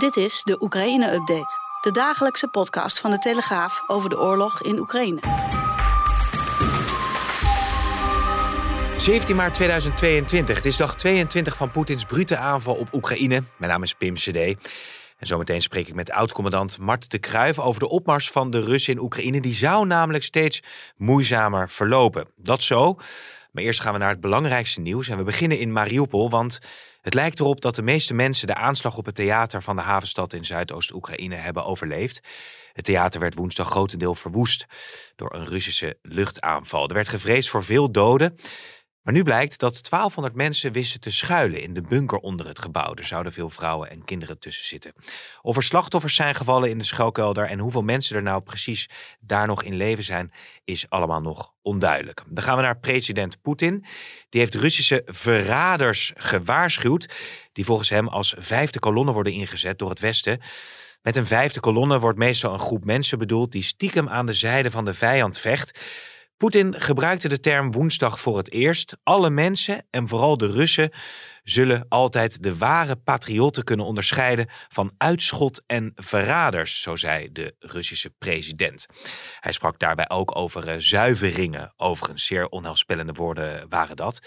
Dit is de Oekraïne-update. De dagelijkse podcast van de Telegraaf over de oorlog in Oekraïne. 17 maart 2022. Het is dag 22 van Poetins brute aanval op Oekraïne. Mijn naam is Pim CD. En zometeen spreek ik met oud-commandant Mart de Kruijf over de opmars van de Russen in Oekraïne. Die zou namelijk steeds moeizamer verlopen. Dat zo. Maar eerst gaan we naar het belangrijkste nieuws. En we beginnen in Mariupol, want het lijkt erop dat de meeste mensen de aanslag op het theater van de havenstad in Zuidoost-Oekraïne hebben overleefd. Het theater werd woensdag grotendeel verwoest door een Russische luchtaanval. Er werd gevreesd voor veel doden. Maar nu blijkt dat 1200 mensen wisten te schuilen in de bunker onder het gebouw. Er zouden veel vrouwen en kinderen tussen zitten. Of er slachtoffers zijn gevallen in de schuilkelder en hoeveel mensen er nou precies daar nog in leven zijn, is allemaal nog onduidelijk. Dan gaan we naar president Poetin. Die heeft Russische verraders gewaarschuwd, die volgens hem als vijfde kolonne worden ingezet door het Westen. Met een vijfde kolonne wordt meestal een groep mensen bedoeld die stiekem aan de zijde van de vijand vecht. Poetin gebruikte de term woensdag voor het eerst. Alle mensen, en vooral de Russen, zullen altijd de ware patriotten kunnen onderscheiden van uitschot en verraders, zo zei de Russische president. Hij sprak daarbij ook over uh, zuiveringen. Overigens, zeer onheilspellende woorden waren dat.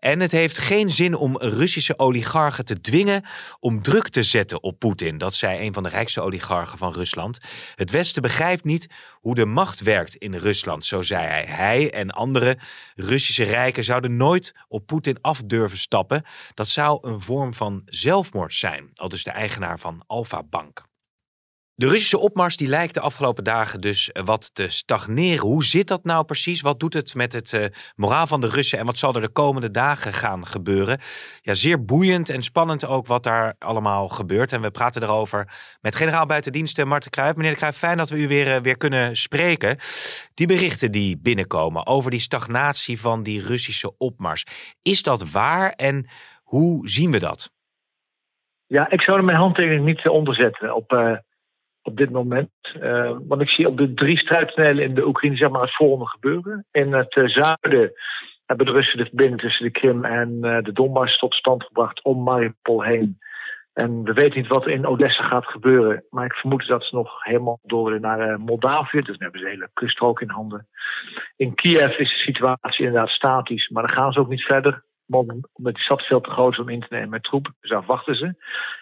En het heeft geen zin om Russische oligarchen te dwingen om druk te zetten op Poetin. Dat zei een van de rijkste oligarchen van Rusland. Het Westen begrijpt niet hoe de macht werkt in Rusland, zo zei hij. Hij en andere Russische rijken zouden nooit op Poetin af durven stappen. Dat zou een vorm van zelfmoord zijn, al dus de eigenaar van Alfa Bank. De Russische opmars die lijkt de afgelopen dagen dus eh, wat te stagneren. Hoe zit dat nou precies? Wat doet het met het uh, moraal van de Russen en wat zal er de komende dagen gaan gebeuren? Ja, zeer boeiend en spannend ook wat daar allemaal gebeurt. En we praten erover met generaal buitendiensten Marten Kruijf. Meneer de Kruijf, fijn dat we u weer, uh, weer kunnen spreken. Die berichten die binnenkomen over die stagnatie van die Russische opmars. Is dat waar en hoe zien we dat? Ja, ik zou er mijn handtekening niet onderzetten op op dit moment. Uh, want ik zie op de drie strijdtonelen in de Oekraïne zeg maar, het volgende gebeuren. In het uh, zuiden hebben de Russen de verbinding tussen de Krim en uh, de Donbass tot stand gebracht om Mariupol heen. En we weten niet wat in Odessa gaat gebeuren. Maar ik vermoed dat ze nog helemaal door naar Moldavië. Dus dan hebben ze de hele kuststrook in handen. In Kiev is de situatie inderdaad statisch. Maar dan gaan ze ook niet verder omdat die stad veel te groot is om in te nemen met troepen. Dus daar wachten ze.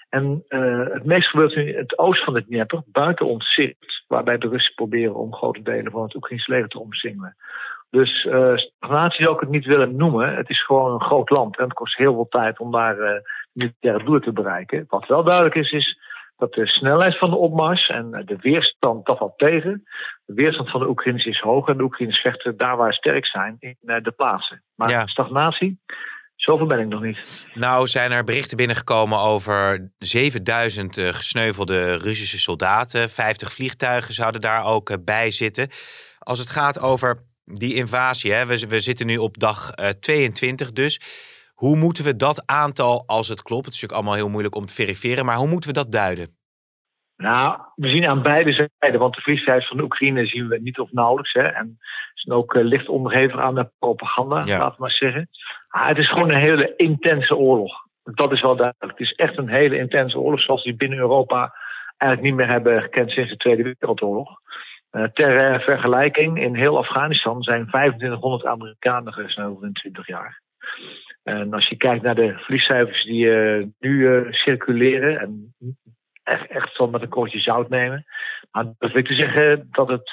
En uh, het meest gebeurt nu in het oosten van het Dnieper, buiten ons zicht, waarbij de Russen proberen om grote delen van het Oekraïnse leger te omsingelen. Dus uh, stagnatie zou ik het niet willen noemen. Het is gewoon een groot land en het kost heel veel tijd om daar uh, militaire doelen te bereiken. Wat wel duidelijk is, is dat de snelheid van de opmars en de weerstand dat valt tegen. De weerstand van de Oekraïners is hoog en de Oekraïners vechten daar waar ze sterk zijn in de plaatsen. Maar ja. stagnatie, Zoveel ben ik nog niet. Nou zijn er berichten binnengekomen over 7000 uh, gesneuvelde Russische soldaten. 50 vliegtuigen zouden daar ook uh, bij zitten. Als het gaat over die invasie, hè, we, we zitten nu op dag uh, 22 dus. Hoe moeten we dat aantal, als het klopt, het is natuurlijk allemaal heel moeilijk om te verifiëren, maar hoe moeten we dat duiden? Nou, we zien aan beide zijden, want de vriesheid van de Oekraïne zien we niet of nauwelijks. Hè, en zijn ook uh, licht onderhevig aan de propaganda, ja. laten we maar zeggen. Ah, het is gewoon een hele intense oorlog. Dat is wel duidelijk. Het is echt een hele intense oorlog, zoals die binnen Europa eigenlijk niet meer hebben gekend sinds de Tweede Wereldoorlog. Uh, ter uh, vergelijking, in heel Afghanistan zijn 2500 Amerikanen gesneuveld in 20 jaar. En als je kijkt naar de vliegcijfers die uh, nu circuleren, en echt, echt zo met een kortje zout nemen. Maar dat wil ik te zeggen dat het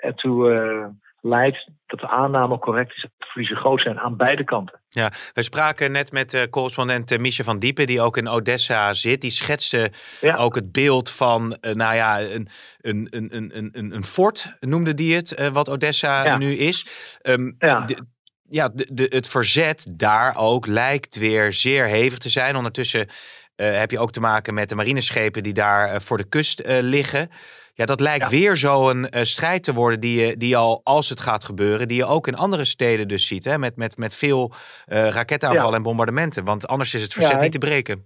ertoe leidt dat de aanname correct is dat de verliezen groot zijn aan beide kanten. Ja, we spraken net met uh, correspondent uh, van Diepen, die ook in Odessa zit. Die schetste ja. ook het beeld van, uh, nou ja, een, een, een, een, een, een fort noemde die het, wat Odessa ja. nu is. Um, ja. De, ja, de, de, het verzet daar ook lijkt weer zeer hevig te zijn. Ondertussen heb je ook te maken met de marineschepen die daar voor de kust liggen. Ja, dat lijkt weer zo'n strijd te worden die je, die al, als het gaat gebeuren, die je ook in andere steden dus ziet. Hè? Met, met, met veel raketaanvallen en bombardementen. Want anders is het verzet niet te breken.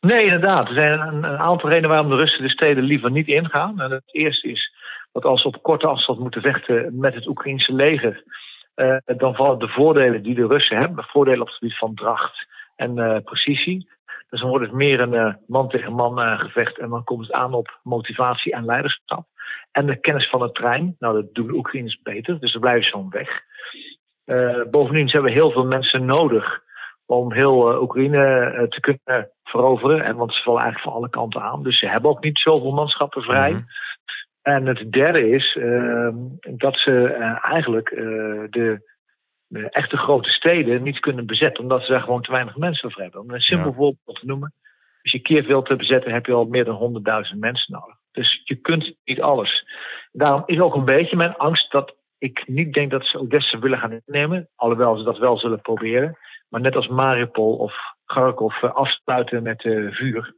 Nee, inderdaad. Er zijn een, een, aantal redenen waarom de Russen de steden liever niet ingaan. En het eerste is dat als ze op korte afstand moeten vechten met het Oekraïnse leger, dan vallen de voordelen die de Russen hebben, voordelen op het gebied van dracht en precisie, dus dan wordt het meer een uh, man tegen man uh, gevecht. En dan komt het aan op motivatie en leiderschap. En de kennis van het trein. Nou, dat doen de Oekraïners beter. Dus ze blijven zo'n weg. Uh, bovendien hebben we heel veel mensen nodig om heel Oekraïne te kunnen veroveren. En want ze vallen eigenlijk van alle kanten aan. Dus ze hebben ook niet zoveel manschappen vrij. Mm -hmm. En het derde is ehm, dat ze eigenlijk de de echte grote steden niet kunnen bezetten, omdat ze daar gewoon te weinig mensen voor hebben. Om een simpel voorbeeld te noemen. Als je Kiev wilt bezetten, heb je al meer dan 100.000 mensen nodig. Dus je kunt niet alles. Daarom is ook een beetje mijn angst dat ik niet denk dat ze Odessa willen gaan innemen. Alhoewel ze dat wel zullen proberen. Maar net als Mariupol of Kharkov eh, afsluiten met uh, vuur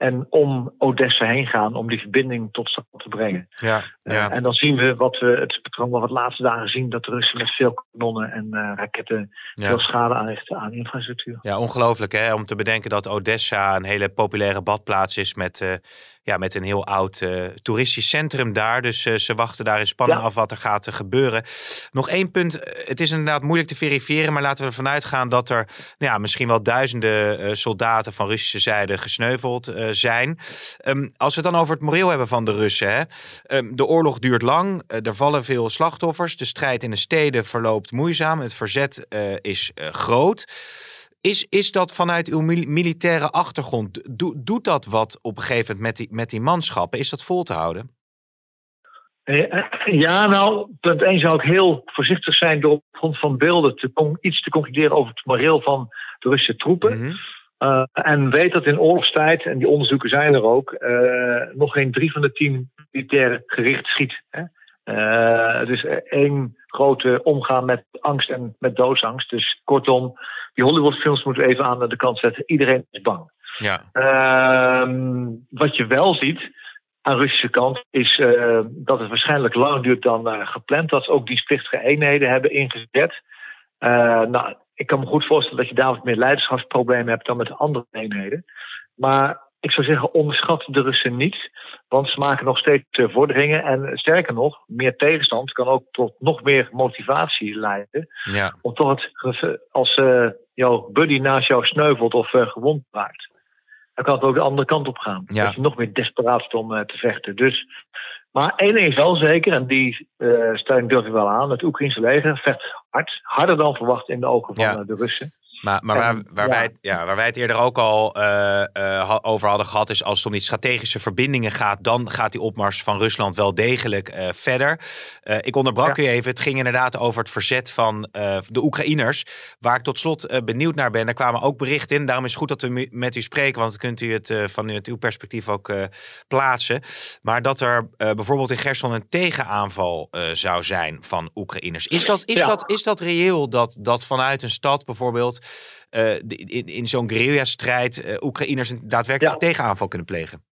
en om Odessa heen gaan om die verbinding tot stand te brengen. Ja, eh, ja. en dan zien we wat we het patroon wat we de laatste dagen zien, dat de Russen met veel kanonnen en uh, raketten veel schade aanrichten aan infrastructuur. Ja, ongelooflijk hè, om te bedenken dat Odessa een hele populaire badplaats is met uh, ja, met een heel oud uh, toeristisch centrum daar. Dus uh, ze wachten daar in spanning af wat er gaat uh, gebeuren. Nog één punt. Het is inderdaad moeilijk te verifiëren. Maar laten we ervan uitgaan dat er nou ja, misschien wel duizenden soldaten van Russische zijde gesneuveld zijn. Um, als we het dan over het moreel hebben van de Russen. Hè? Um, de oorlog duurt lang. er vallen veel slachtoffers. De strijd in de steden verloopt moeizaam. Het verzet is groot. Is, is dat vanuit uw militaire achtergrond, doet dat wat op een gegeven moment met die, met die manschappen? Is dat vol te houden? Eh, eh, ja, nou, punt 1 zou ik heel voorzichtig zijn door op grond van beelden te, iets te concluderen over het moreel van de Russische troepen. Mhm. uh, en weet dat in oorlogstijd, en die onderzoeken zijn er ook, uh, nog geen drie van de tien militairen gericht schiet. Hè? Uh, dus één grote omgaan met angst en met doodsangst. Dus kortom, die Hollywoodfilms moeten we even aan de kant zetten. Iedereen is bang. Ja. Uh, wat je wel ziet aan de Russische kant is uh, dat het waarschijnlijk langer duurt dan uh, gepland. Dat ze ook die splichtige eenheden hebben ingezet. nou, ik kan me goed voorstellen dat je daar wat meer leiderschapsproblemen hebt dan met de andere eenheden. Maar ik zou zeggen, onderschat de Russen niet. Want ze maken nog steeds eh, vorderingen. En sterker nog, meer tegenstand kan ook tot nog meer motivatie leiden. Ja. Om toch het, als uh, jouw buddy naast jou sneuvelt of uh, gewond raakt. Dan kan het ook de andere kant op gaan. Ja. Dat je nog meer desperaat om uh, te vechten. Dus, maar één ding is wel zeker, en die steun durf ik wel aan. Het Oekraïnse leger vecht hard. Harder dan verwacht in de ogen van ja. de Russen. Maar, maar waar, waar, wij het, ja, waar wij het eerder ook al uh, uh, over hadden gehad, is als het om die strategische verbindingen gaat, dan gaat die opmars van Rusland wel degelijk uh, verder. ik onderbrak ja. u even. Het ging inderdaad over het verzet van de Oekraïners. Waar ik tot slot benieuwd naar ben. Er kwamen ook berichten in. Daarom is het goed dat we met u spreken, want dan kunt u het vanuit uw perspectief ook plaatsen. Maar dat er bijvoorbeeld in Gerson een tegenaanval zou zijn van Oekraïners. Is dat, is ja. dat, is dat reëel dat, dat vanuit een stad bijvoorbeeld uh, in, in zo'n guerrilla-strijd uh, Oekraïners een daadwerkelijk ja. tegenaanval kunnen plegen?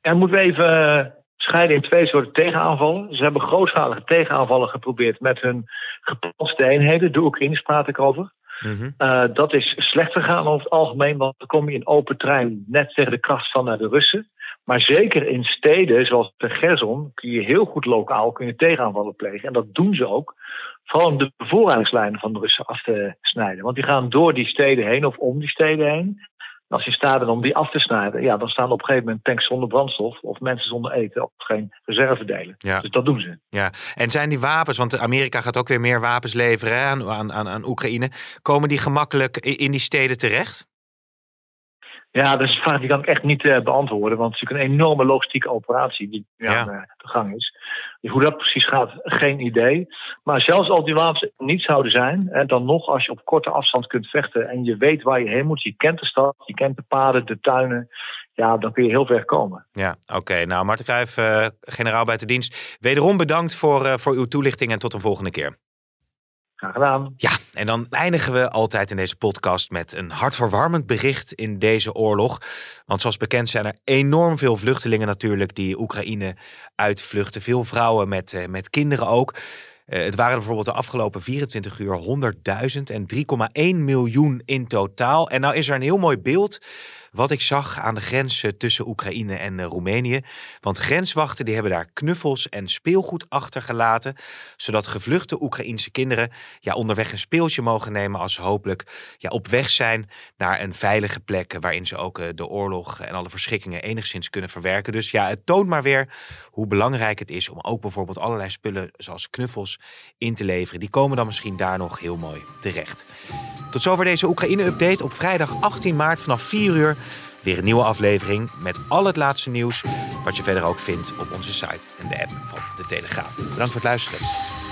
Ja, moeten we even eh, scheiden in twee soorten tegenaanvallen. Ze hebben grootschalige tegenaanvallen geprobeerd met hun gepanste eenheden. De Oekraïners praat ik over. Mm -hmm. uh, dat is slecht gegaan over het algemeen, want dan kom je in open trein net tegen de kracht van de Russen. Maar zeker in steden zoals de Gerson kun je heel goed lokaal kun je tegenaanvallen plegen. En dat doen ze ook. Vooral om de bevoorradingslijnen van de Russen af te snijden. Want die gaan door die steden heen of om die steden heen. En als je staat om die af te snijden, ja, dan staan op een gegeven moment tanks zonder brandstof of mensen zonder eten of geen reservedelen. Ja. Dus dat doen ze. Ja, en zijn die wapens, want Amerika gaat ook weer meer wapens leveren aan, aan, aan Oekraïne, komen die gemakkelijk in die steden terecht? Ja, dat is een vraag die kan ik echt niet uh, beantwoorden. Want het is natuurlijk een enorme logistieke operatie die ja. aan uh, de gang is. Dus hoe dat precies gaat, geen idee. Maar zelfs als die wapens niet zouden zijn, en dan nog als je op korte afstand kunt vechten en je weet waar je heen moet, je kent de stad, je kent de paden, de tuinen, ja, dan kun je heel ver komen. Ja, oké. Nou, Marten Cruijff, uh, generaal bij de dienst. Wederom bedankt voor, voor uw toelichting en tot een volgende keer. Graag gedaan. Ja, en dan eindigen we altijd in deze podcast met een hartverwarmend bericht in deze oorlog. Want zoals bekend zijn er enorm veel vluchtelingen natuurlijk die Oekraïne uitvluchten. Veel vrouwen met, eh, met kinderen ook. Eh, het waren bijvoorbeeld de afgelopen 24 uur 100.000 en 3,1 miljoen in totaal. En nou is er een heel mooi beeld wat ik zag aan de grens tussen Oekraïne en eh, Roemenië. Want grenswachten die hebben daar knuffels en speelgoed achtergelaten, zodat gevluchte Oekraïense kinderen ja, onderweg een speeltje mogen nemen als ze hopelijk ja, op weg zijn naar een veilige plek waarin ze ook eh, de oorlog en alle verschrikkingen enigszins kunnen verwerken. Dus ja, het toont maar weer hoe belangrijk het is om ook bijvoorbeeld allerlei spullen zoals knuffels in te leveren. Die komen dan misschien daar nog heel mooi terecht. Tot zover deze Oekraïne-update op vrijdag 18 maart vanaf 4 uur. Weer een nieuwe aflevering met al het laatste nieuws. Wat je verder ook vindt op onze site en de app van de Telegraaf. Bedankt voor het luisteren.